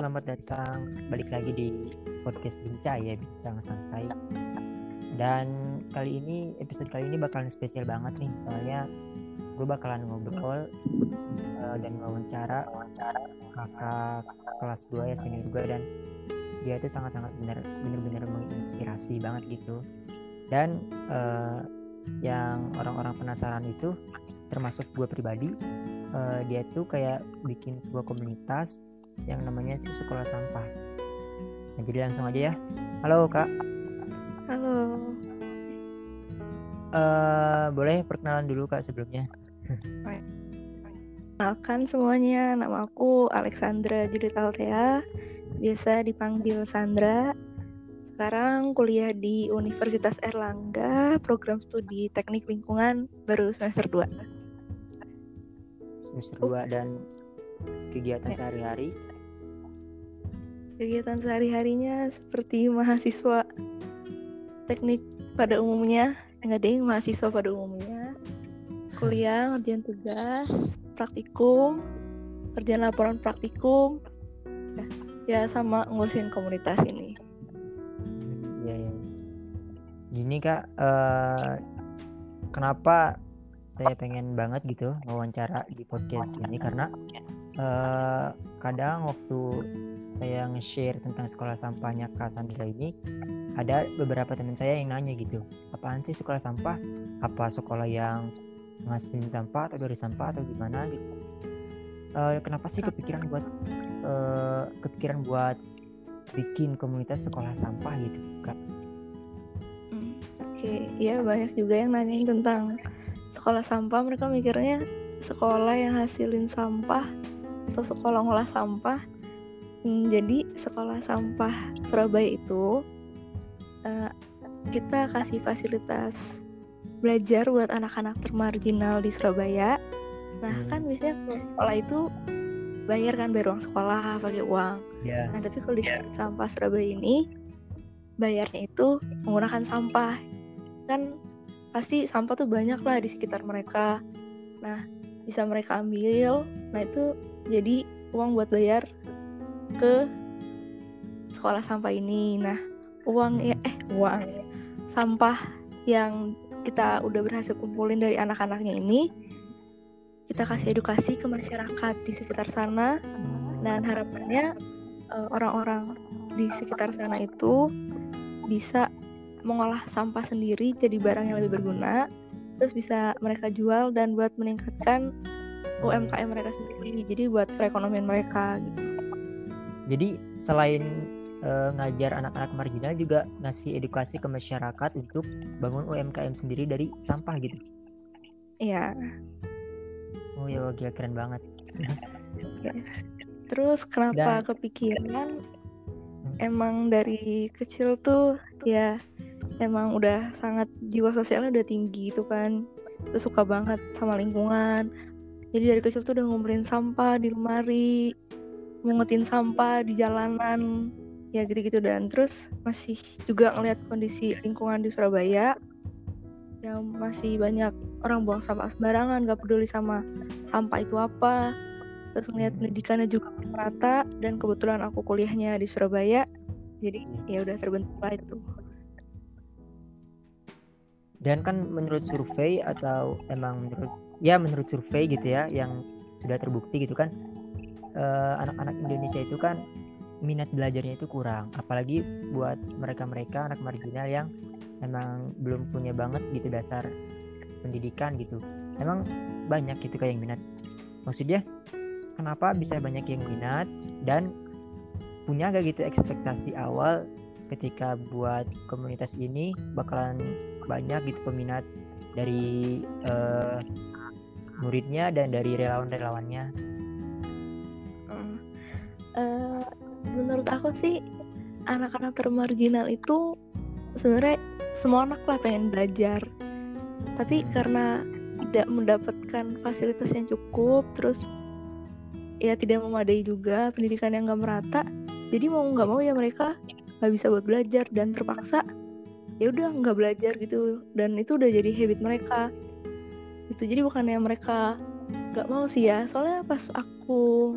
selamat datang balik lagi di podcast Bincang ya, Bincang Santai. Dan kali ini, episode kali ini bakalan spesial banget nih, soalnya gue bakalan ngobrol uh, dan wawancara kakak kelas gue ya senior gue dan dia itu sangat-sangat benar benar-benar menginspirasi banget gitu. Dan uh, yang orang-orang penasaran itu termasuk gue pribadi uh, dia tuh kayak bikin sebuah komunitas yang namanya itu sekolah sampah. Nah, jadi langsung aja ya. Halo kak. Halo. Uh, boleh perkenalan dulu kak sebelumnya. Kenalkan semuanya, nama aku Alexandra Judith Altea, biasa dipanggil Sandra. Sekarang kuliah di Universitas Erlangga, program studi Teknik Lingkungan, baru semester 2. Semester 2 dan kegiatan ya. sehari-hari? Kegiatan sehari-harinya seperti mahasiswa teknik pada umumnya, enggak deh, mahasiswa pada umumnya. Kuliah, ngerjain tugas, praktikum, kerjaan laporan praktikum, ya, ya sama ngurusin komunitas ini. Iya, ya. Gini kak, uh, kenapa saya pengen banget gitu wawancara di podcast ini karena uh, kadang waktu saya nge-share tentang sekolah sampahnya Kak Sandra ini ada beberapa teman saya yang nanya gitu apaan sih sekolah sampah apa sekolah yang ngasihin sampah atau dari sampah atau gimana gitu uh, kenapa sih kepikiran buat uh, kepikiran buat bikin komunitas sekolah sampah gitu kak? Hmm, oke, okay. ya banyak juga yang nanyain tentang sekolah sampah mereka mikirnya sekolah yang hasilin sampah atau sekolah ngolah sampah hmm, jadi sekolah sampah Surabaya itu uh, kita kasih fasilitas belajar buat anak-anak termarginal di Surabaya nah hmm. kan biasanya sekolah itu bayar kan bayar uang sekolah pakai uang yeah. nah tapi kalau di yeah. sampah Surabaya ini bayarnya itu menggunakan sampah kan pasti sampah tuh banyak lah di sekitar mereka nah bisa mereka ambil nah itu jadi uang buat bayar ke sekolah sampah ini. Nah uang ya eh uang. Sampah yang kita udah berhasil kumpulin dari anak-anaknya ini kita kasih edukasi ke masyarakat di sekitar sana. Dan harapannya eh, orang-orang di sekitar sana itu bisa mengolah sampah sendiri jadi barang yang lebih berguna. Terus bisa mereka jual dan buat meningkatkan UMKM mereka sendiri. Jadi buat perekonomian mereka gitu. Jadi selain uh, ngajar anak-anak marginal juga ngasih edukasi ke masyarakat untuk bangun UMKM sendiri dari sampah gitu? Iya. Oh ya gila keren banget. Ya. terus kenapa Dan... kepikiran? Hmm. emang dari kecil tuh ya emang udah sangat jiwa sosialnya udah tinggi itu kan. Terus suka banget sama lingkungan jadi dari kecil tuh udah ngumpulin sampah di lemari mungutin sampah di jalanan ya gitu-gitu. Dan terus masih juga ngeliat kondisi lingkungan di Surabaya yang masih banyak orang buang sampah sembarangan gak peduli sama sampah itu apa. Terus ngeliat pendidikannya juga merata dan kebetulan aku kuliahnya di Surabaya jadi ya udah terbentuk lah itu. Dan kan menurut survei atau emang menurut ya menurut survei gitu ya yang sudah terbukti gitu kan eh, anak-anak uh, Indonesia itu kan minat belajarnya itu kurang. Apalagi buat mereka-mereka anak marginal yang emang belum punya banget gitu dasar pendidikan gitu. Emang banyak gitu kayak yang minat. Maksudnya kenapa bisa banyak yang minat dan punya gak gitu ekspektasi awal ketika buat komunitas ini bakalan banyak gitu peminat dari uh, muridnya dan dari relawan-relawannya. Uh, menurut aku sih anak-anak termarginal itu sebenarnya semua anak lah pengen belajar, tapi karena tidak mendapatkan fasilitas yang cukup, terus ya tidak memadai juga pendidikan yang gak merata, jadi mau nggak mau ya mereka nggak bisa buat belajar dan terpaksa ya udah nggak belajar gitu. Dan itu udah jadi habit mereka itu jadi bukannya mereka nggak mau sih ya. Soalnya pas aku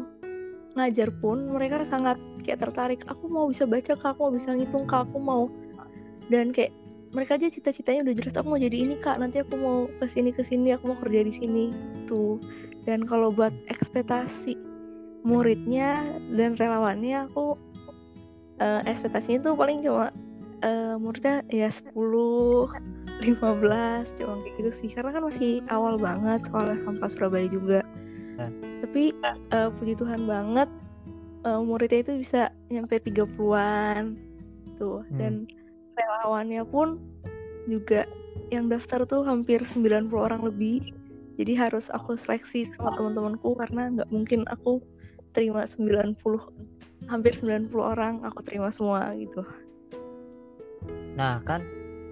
ngajar pun mereka sangat kayak tertarik. Aku mau bisa baca kak aku mau bisa ngitung kak aku mau. Dan kayak mereka aja cita-citanya udah jelas aku mau jadi ini kak nanti aku mau ke sini ke sini aku mau kerja di sini tuh dan kalau buat ekspektasi muridnya dan relawannya aku uh, ekspektasinya tuh paling cuma uh, muridnya ya 10 15 cuma kayak gitu sih. Karena kan masih awal banget sekolah sampah Surabaya juga. Nah. tapi uh, puji Tuhan banget uh, muridnya itu bisa nyampe 30-an tuh hmm. dan relawannya pun juga yang daftar tuh hampir 90 orang lebih. Jadi harus aku seleksi sama teman-temanku karena nggak mungkin aku terima 90 hampir 90 orang aku terima semua gitu. Nah kan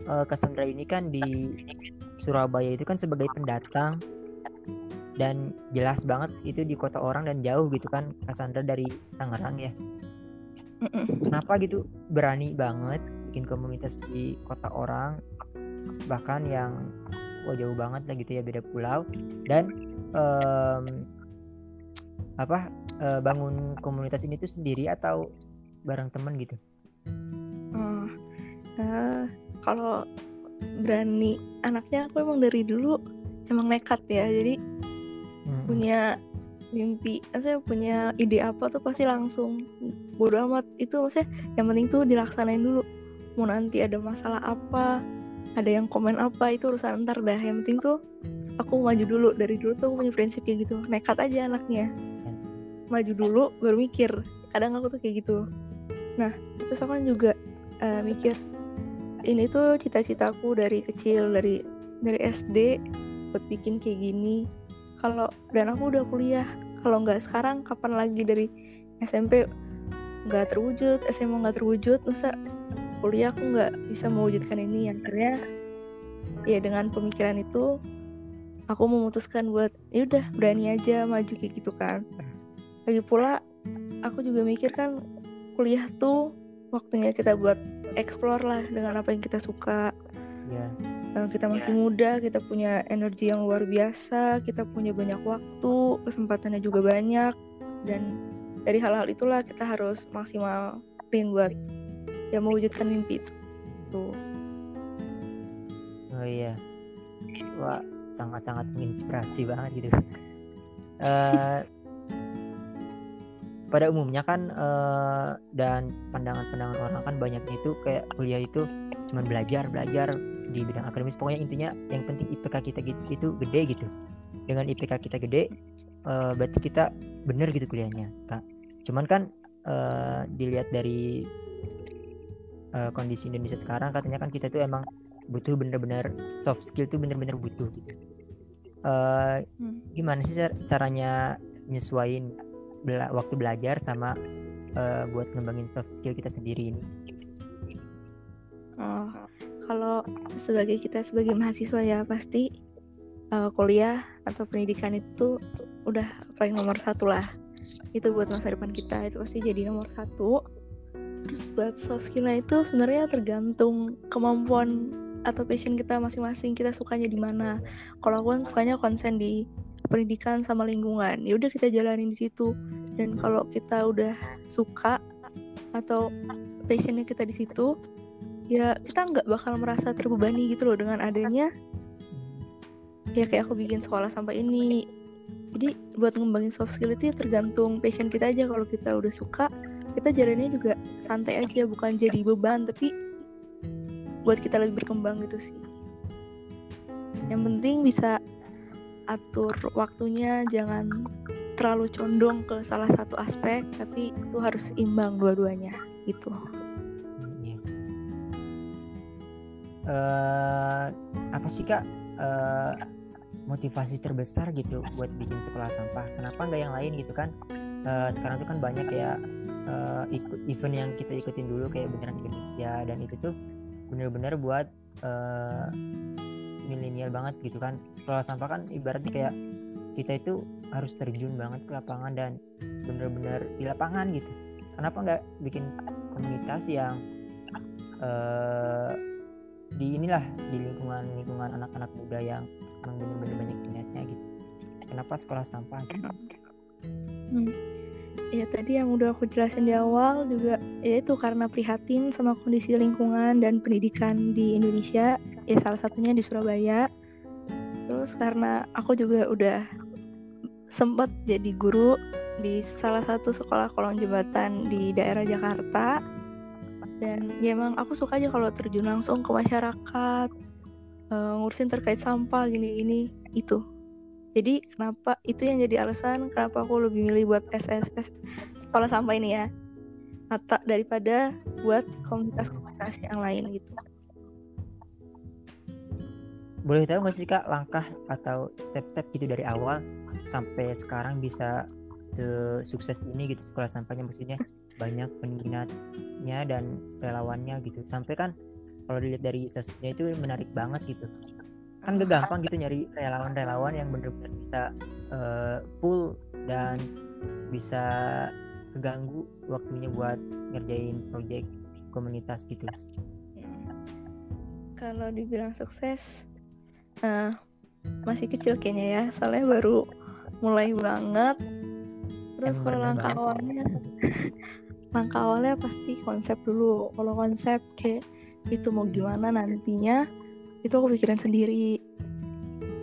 uh, Cassandra ini kan di Surabaya itu kan sebagai pendatang. Dan jelas banget itu di kota orang dan jauh gitu kan Cassandra dari Tangerang ya. Kenapa gitu? Berani banget bikin komunitas di kota orang bahkan yang oh, jauh banget lah gitu ya beda pulau. Dan um, apa uh, bangun komunitas ini tuh sendiri atau bareng teman gitu? Oh, uh, kalau berani anaknya aku emang dari dulu emang nekat ya. Jadi hmm. punya mimpi saya punya ide apa tuh pasti langsung bodo amat. Itu maksudnya yang penting tuh dilaksanain dulu. Mau nanti ada masalah apa ada yang komen apa itu urusan ntar dah. Yang penting tuh aku maju dulu. Dari dulu tuh aku punya prinsip kayak gitu. Nekat aja anaknya. Maju dulu baru mikir. Kadang aku tuh kayak gitu. Nah terus aku kan juga uh, mikir ini tuh cita-citaku dari kecil dari dari SD buat bikin kayak gini. Kalau dan aku udah kuliah. Kalau nggak sekarang kapan lagi dari SMP nggak terwujud SMA nggak terwujud. Masa kuliah aku nggak bisa mewujudkan ini akhirnya ya dengan pemikiran itu aku memutuskan buat ya udah berani aja maju kayak gitu kan. Lagi pula aku juga mikir kan kuliah tuh waktunya kita buat explore lah dengan apa yang kita suka yeah. Iya. kita masih yeah. muda kita punya energi yang luar biasa kita punya banyak waktu kesempatannya juga banyak dan dari hal-hal itulah kita harus maksimalin buat ya mewujudkan mimpi itu tuh oh iya wah sangat-sangat menginspirasi banget gitu uh, pada umumnya kan uh, dan pandangan-pandangan orang kan banyaknya itu kayak kuliah itu cuma belajar belajar di bidang akademis. Pokoknya intinya yang penting IPK kita gitu, itu gede gitu. Dengan IPK kita gede uh, berarti kita bener gitu kuliahnya kak. Cuman kan uh, dilihat dari uh, kondisi Indonesia sekarang katanya kan kita tuh emang butuh bener-bener soft skill tuh bener-bener butuh. Gitu. Uh, gimana sih caranya nyesuain bela waktu belajar sama uh, buat ngembangin soft skill kita sendiri ini. Oh, kalau sebagai kita sebagai mahasiswa ya pasti uh, kuliah atau pendidikan itu udah paling nomor satu lah. Itu buat masa depan kita itu pasti jadi nomor satu. Terus buat soft skillnya itu sebenarnya tergantung kemampuan atau passion kita masing-masing kita sukanya di mana. Kalau aku kan sukanya konsen di pendidikan sama lingkungan. Ya udah kita jalanin di situ. Dan kalau kita udah suka atau passionnya kita di situ ya kita nggak bakal merasa terbebani gitu loh dengan adanya ya kayak aku bikin sekolah sampah ini. Jadi buat ngembangin soft skill itu ya tergantung passion kita aja. Kalau kita udah suka kita jalannya juga santai aja bukan jadi beban tapi buat kita lebih berkembang gitu sih. Yang penting bisa atur waktunya jangan terlalu condong ke salah satu aspek tapi itu harus imbang dua-duanya gitu. Uh, apa sih kak? Uh, motivasi terbesar gitu buat bikin sekolah sampah. Kenapa nggak yang lain gitu kan? Uh, sekarang tuh kan banyak ya uh, event yang kita ikutin dulu kayak beneran Indonesia dan itu tuh bener-bener buat uh, milenial banget gitu kan sekolah sampah kan ibaratnya kayak kita itu harus terjun banget ke lapangan dan bener-bener di lapangan gitu kenapa nggak bikin komunitas yang uh, di inilah di lingkungan lingkungan anak-anak muda yang emang bener-bener banyak minatnya gitu kenapa sekolah sampah gitu? hmm. Ya tadi yang udah aku jelasin di awal juga ya itu karena prihatin sama kondisi lingkungan dan pendidikan di Indonesia ya salah satunya di Surabaya. Terus karena aku juga udah sempat jadi guru di salah satu sekolah kolong jembatan di daerah Jakarta. Dan ya emang aku suka aja kalau terjun langsung ke masyarakat uh, ngurusin terkait sampah gini-gini itu jadi kenapa itu yang jadi alasan kenapa aku lebih milih buat SSS sekolah sampah ini ya? Atau daripada buat komunitas-komunitas yang lain gitu. Boleh tahu nggak sih kak langkah atau step-step gitu dari awal sampai sekarang bisa sukses ini gitu sekolah sampahnya? Maksudnya banyak peminatnya dan relawannya gitu. Sampai kan kalau dilihat dari sesnya itu menarik banget gitu kan gak gampang gitu nyari relawan-relawan yang bener-bener bisa uh, full dan bisa keganggu waktunya buat ngerjain project komunitas gitu. Kalau dibilang sukses, uh, masih kecil kayaknya ya, soalnya baru mulai banget. Terus kalau langkah awalnya, langkah awalnya pasti konsep dulu. Kalau konsep kayak itu mau gimana nantinya, itu aku pikirin sendiri.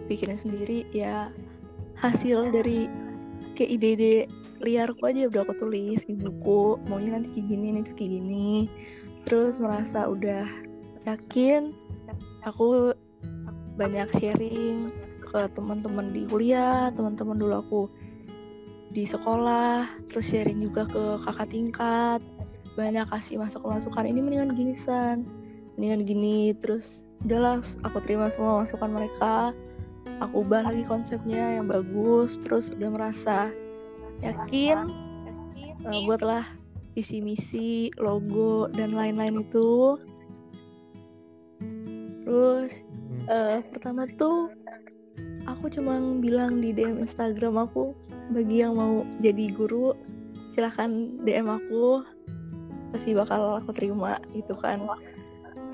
Pikirin sendiri ya hasil dari kayak ide-ide liarku aja udah aku tulis di buku maunya nanti kayak gini nanti kayak gini. Terus merasa udah yakin aku banyak sharing ke teman-teman di kuliah teman-teman dulu aku di sekolah terus sharing juga ke kakak tingkat. Banyak kasih masuk masukan ini mendingan gini san. Mendingan gini. Terus udahlah aku terima semua masukan mereka. Aku ubah lagi konsepnya yang bagus terus udah merasa yakin uh, buatlah visi misi logo dan lain-lain itu. Terus uh, pertama tuh aku cuma bilang di DM Instagram aku bagi yang mau jadi guru silahkan DM aku. Pasti bakal aku terima gitu kan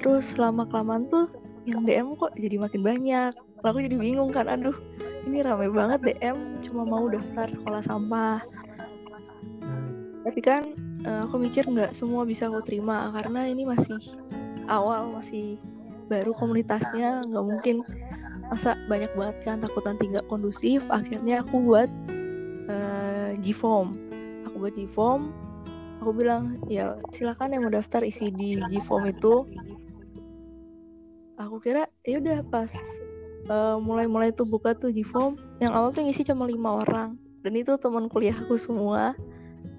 terus lama kelamaan tuh yang DM kok jadi makin banyak. Lalu aku jadi bingung kan aduh ini rame banget DM cuma mau daftar sekolah sampah. Tapi kan uh, aku mikir nggak semua bisa aku terima karena ini masih awal masih baru komunitasnya nggak mungkin masa banyak banget kan takut nanti nggak kondusif. Akhirnya aku buat uh, G-form. Aku buat G-form aku bilang ya silakan yang mau daftar isi di G-form itu aku kira ya udah pas uh, mulai-mulai tuh buka tuh Gform yang awal tuh ngisi cuma lima orang. Dan itu teman kuliahku semua.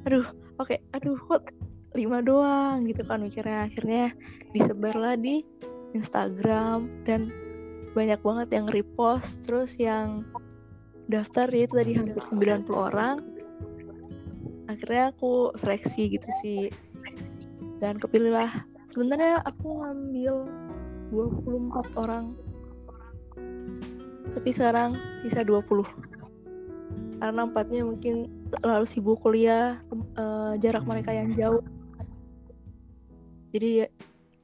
Aduh oke okay, aduh kok lima doang gitu kan mikirnya. Akhirnya disebarlah di Instagram dan banyak banget yang repost. Terus yang daftar ya itu tadi hampir 90 orang. Akhirnya aku seleksi gitu sih. Dan kepilihlah. Sebenarnya aku ngambil 24 orang. Tapi sekarang sisa 20 karena empatnya mungkin terlalu sibuk kuliah uh, jarak mereka yang jauh. Jadi ya,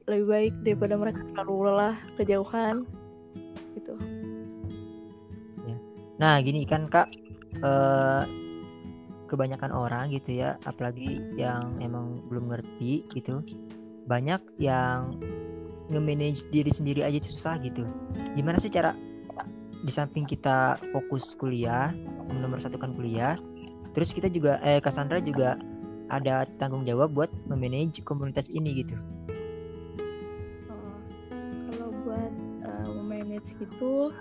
lebih baik daripada mereka terlalu lelah kejauhan gitu. Ya. nah gini kan kak uh, kebanyakan orang gitu ya apalagi yang emang belum ngerti gitu banyak yang nge-manage diri sendiri aja susah gitu. Gimana sih cara di samping kita fokus kuliah nomor satukan kuliah terus kita juga eh Cassandra juga ada tanggung jawab buat memanage komunitas ini gitu. Oh, kalau buat memanage itu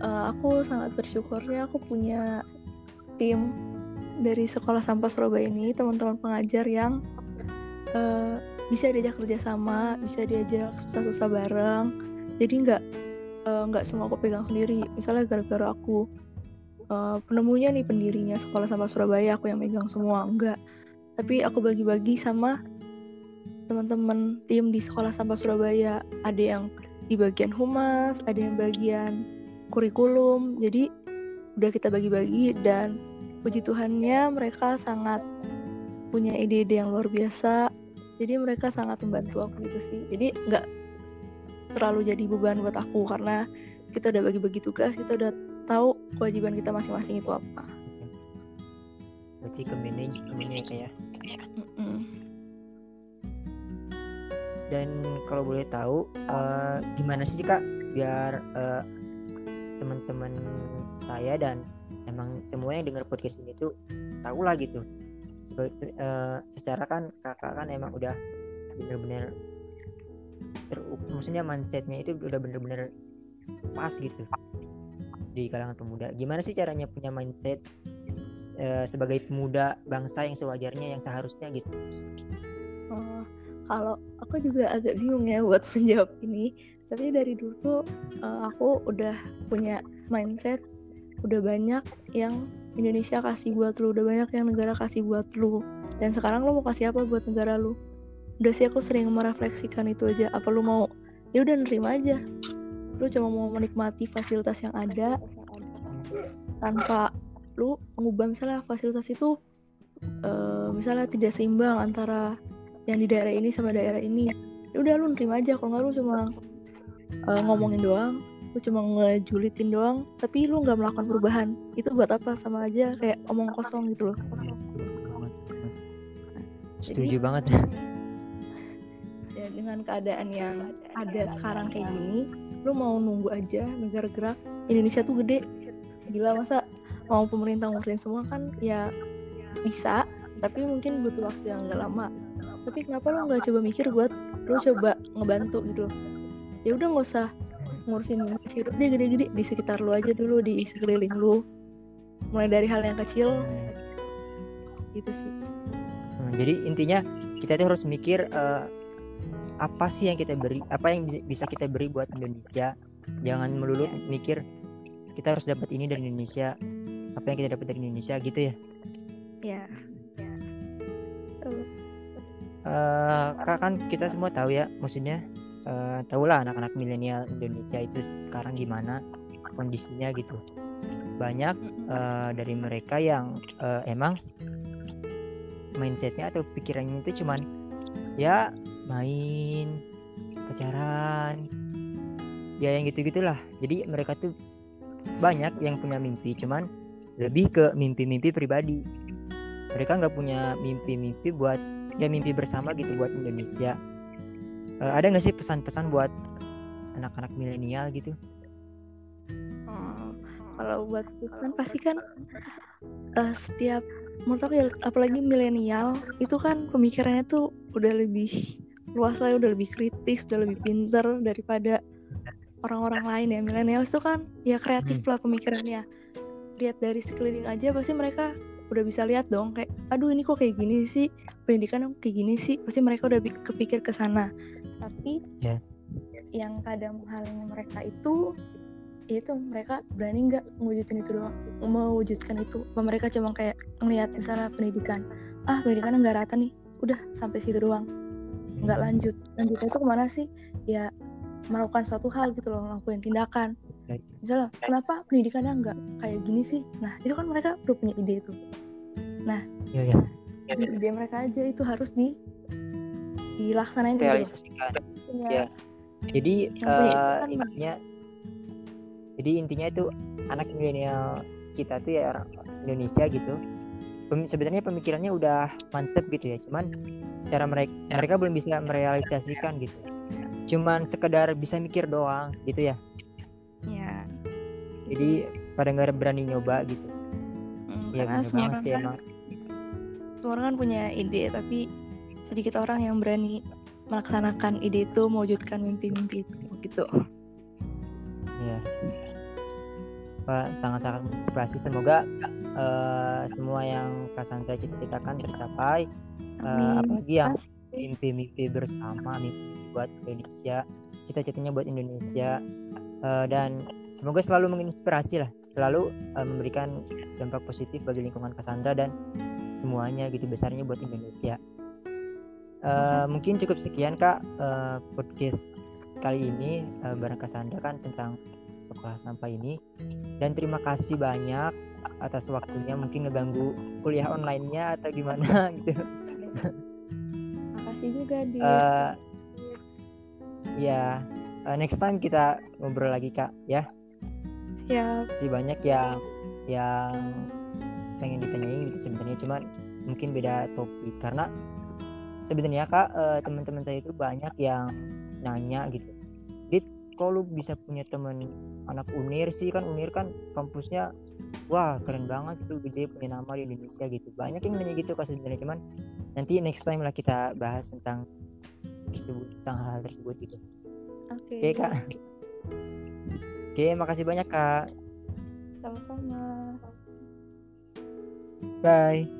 uh, aku sangat bersyukurnya aku punya tim dari sekolah sampah Surabaya ini teman-teman pengajar yang uh, bisa diajak kerjasama bisa diajak susah-susah bareng. Jadi nggak eh, nggak uh, semua aku pegang sendiri. Misalnya gara-gara aku uh, penemunya nih pendirinya sekolah sama Surabaya aku yang megang semua enggak tapi aku bagi-bagi sama teman-teman tim di sekolah sampah Surabaya. Ada yang di bagian humas ada yang bagian kurikulum. Jadi udah kita bagi-bagi dan puji Tuhannya mereka sangat punya ide-ide yang luar biasa jadi mereka sangat membantu aku gitu sih. Jadi nggak terlalu jadi beban buat aku karena kita udah bagi-bagi tugas kita udah tahu kewajiban kita masing-masing itu apa. Berarti ke manage semuanya ya kayak Mm-mm. dan kalau boleh tahu eh, gimana sih kak biar eh, teman-teman saya dan emang semua yang dengar podcast ini tuh tahu lah gitu Se- eh, secara kan kakak kan emang udah bener-bener ter- maksudnya mindsetnya itu udah bener-bener pas gitu di kalangan pemuda. Gimana sih caranya punya mindset eh, sebagai pemuda bangsa yang sewajarnya yang seharusnya gitu? Oh, kalau aku juga agak bingung ya buat menjawab ini. Tapi dari dulu tuh eh, aku udah punya mindset udah banyak yang Indonesia kasih buat lu udah banyak yang negara kasih buat lu. Dan sekarang lu mau kasih apa buat negara lu? Udah sih aku sering merefleksikan itu aja. Apa lu mau? Ya udah nerima aja. Lu cuma mau menikmati fasilitas yang ada tanpa lu mengubah. Misalnya fasilitas itu eh, misalnya tidak seimbang antara yang di daerah ini sama daerah ini. Ya udah lu nerima aja. Kalau nggak lu cuma eh, ngomongin doang lu cuma ngejulitin doang tapi lu nggak melakukan perubahan. Itu buat apa? Sama aja kayak omong kosong gitu loh. Setuju Jadi- banget. Ya dengan keadaan yang ada sekarang kayak gini lu mau nunggu aja negara gerak. Indonesia tuh gede. Gila masa mau pemerintah ngurusin semua kan? Ya bisa. Tapi mungkin butuh waktu yang gak lama. Tapi kenapa lu nggak coba mikir buat lu coba ngebantu gitu loh? Ya udah nggak usah ngurusin Indonesia udah gede-gede di sekitar lu aja dulu di sekeliling lu mulai dari hal yang kecil gitu sih Hmm, jadi intinya kita tuh harus mikir eh, apa sih yang kita beri, apa yang bisa- kita beri buat Indonesia. Jangan melulu mikir kita harus dapat ini dari Indonesia, apa yang kita dapat dari Indonesia gitu ya. ya Tuh. Eh, kak kan kita semua tahu ya, maksudnya eh, tahulah anak-anak milenial Indonesia itu sekarang gimana kondisinya gitu. Banyak eh, dari mereka yang eh, emang mindsetnya atau pikirannya itu cuman ya main pacaran ya yang gitu gitulah jadi mereka tuh banyak yang punya mimpi cuman lebih ke mimpi-mimpi pribadi. Mereka nggak punya mimpi-mimpi buat ya mimpi bersama gitu buat Indonesia Eh, ada nggak sih pesan-pesan buat anak-anak milenial gitu? Oh, kalau buat kan pasti kan eh, setiap menurut aku ya, apalagi milenial itu kan pemikirannya tuh udah lebih luas lah udah lebih kritis udah lebih pinter daripada orang-orang lain ya. Milenial itu kan ya kreatif lah pemikirannya. Lihat dari sekeliling aja pasti mereka udah bisa lihat dong kayak aduh ini kok kayak gini sih? Pendidikan kok kayak gini sih. Pasti mereka udah kepikir ke sana. Tapi Ya. yang kadang menghalangi mereka itu itu mereka berani nggak mewujudkan itu doang mewujudkan itu. Apa mereka cuma kayak ngelihat misalnya pendidikan ah pendidikan nggak rata nih udah sampai situ doang. Nggak lanjut. Lanjutnya itu ke mana sih? Ya melakukan suatu hal gitu loh ngelakuin tindakan. Misalnya kenapa pendidikannya nggak kayak gini sih? Nah itu kan mereka udah punya ide itu. Ya ya ide mereka aja itu harus di dilaksanain realisasikan. Punya- Ya. jadi kan intinya jadi intinya itu anak milenial kita tuh ya orang Indonesia gitu pem- sebenarnya pemikirannya udah mantep gitu ya. Cuman cara mereka mereka belum bisa merealisasikan gitu. Cuman sekedar bisa mikir doang gitu ya ya jadi pada nggak berani nyoba gitu. Hmm, ya karena semua orang sih kan emang semua orang kan punya ide tapi sedikit orang yang berani melaksanakan ide itu mewujudkan mimpi-mimpi itu gitu. Ya Wah, sangat-sangat menginspirasi. Semoga eh, semua yang Cassandra cita-citakan tercapai. Amin. apalagi yang mimpi-mimpi bersama mimpi buat Indonesia cita-citanya buat Indonesia. Eh, dan semoga selalu menginspirasi lah. Selalu eh, memberikan dampak positif bagi lingkungan Cassandra dan semuanya gitu besarnya buat Indonesia. Eh, mungkin cukup sekian kak eh, podcast kali ini eh, bareng Cassandra kan tentang sekolah sampah ini. Dan terima kasih banyak atas waktunya. Mungkin ngeganggu kuliah online-nya atau gimana gitu. Makasih juga di eh ya eh, next time kita ngobrol lagi kak ya siap masih banyak yang yang pengen ditanyain gitu sebenarnya cuman mungkin beda topik. Karena sebenarnya kak uh, teman-teman saya itu banyak yang nanya gitu. Dit kalau lu bisa punya teman anak unir sih kan unir kan kampusnya wah keren banget itu gede punya nama di Indonesia gitu. Banyak yang nanya gitu kak sebenarnya. Cuman nanti next time lah kita bahas tentang tersebut tentang hal, -hal tersebut gitu. Oke. Okay. okay, kak oke makasih banyak kak. Sama-sama. Bye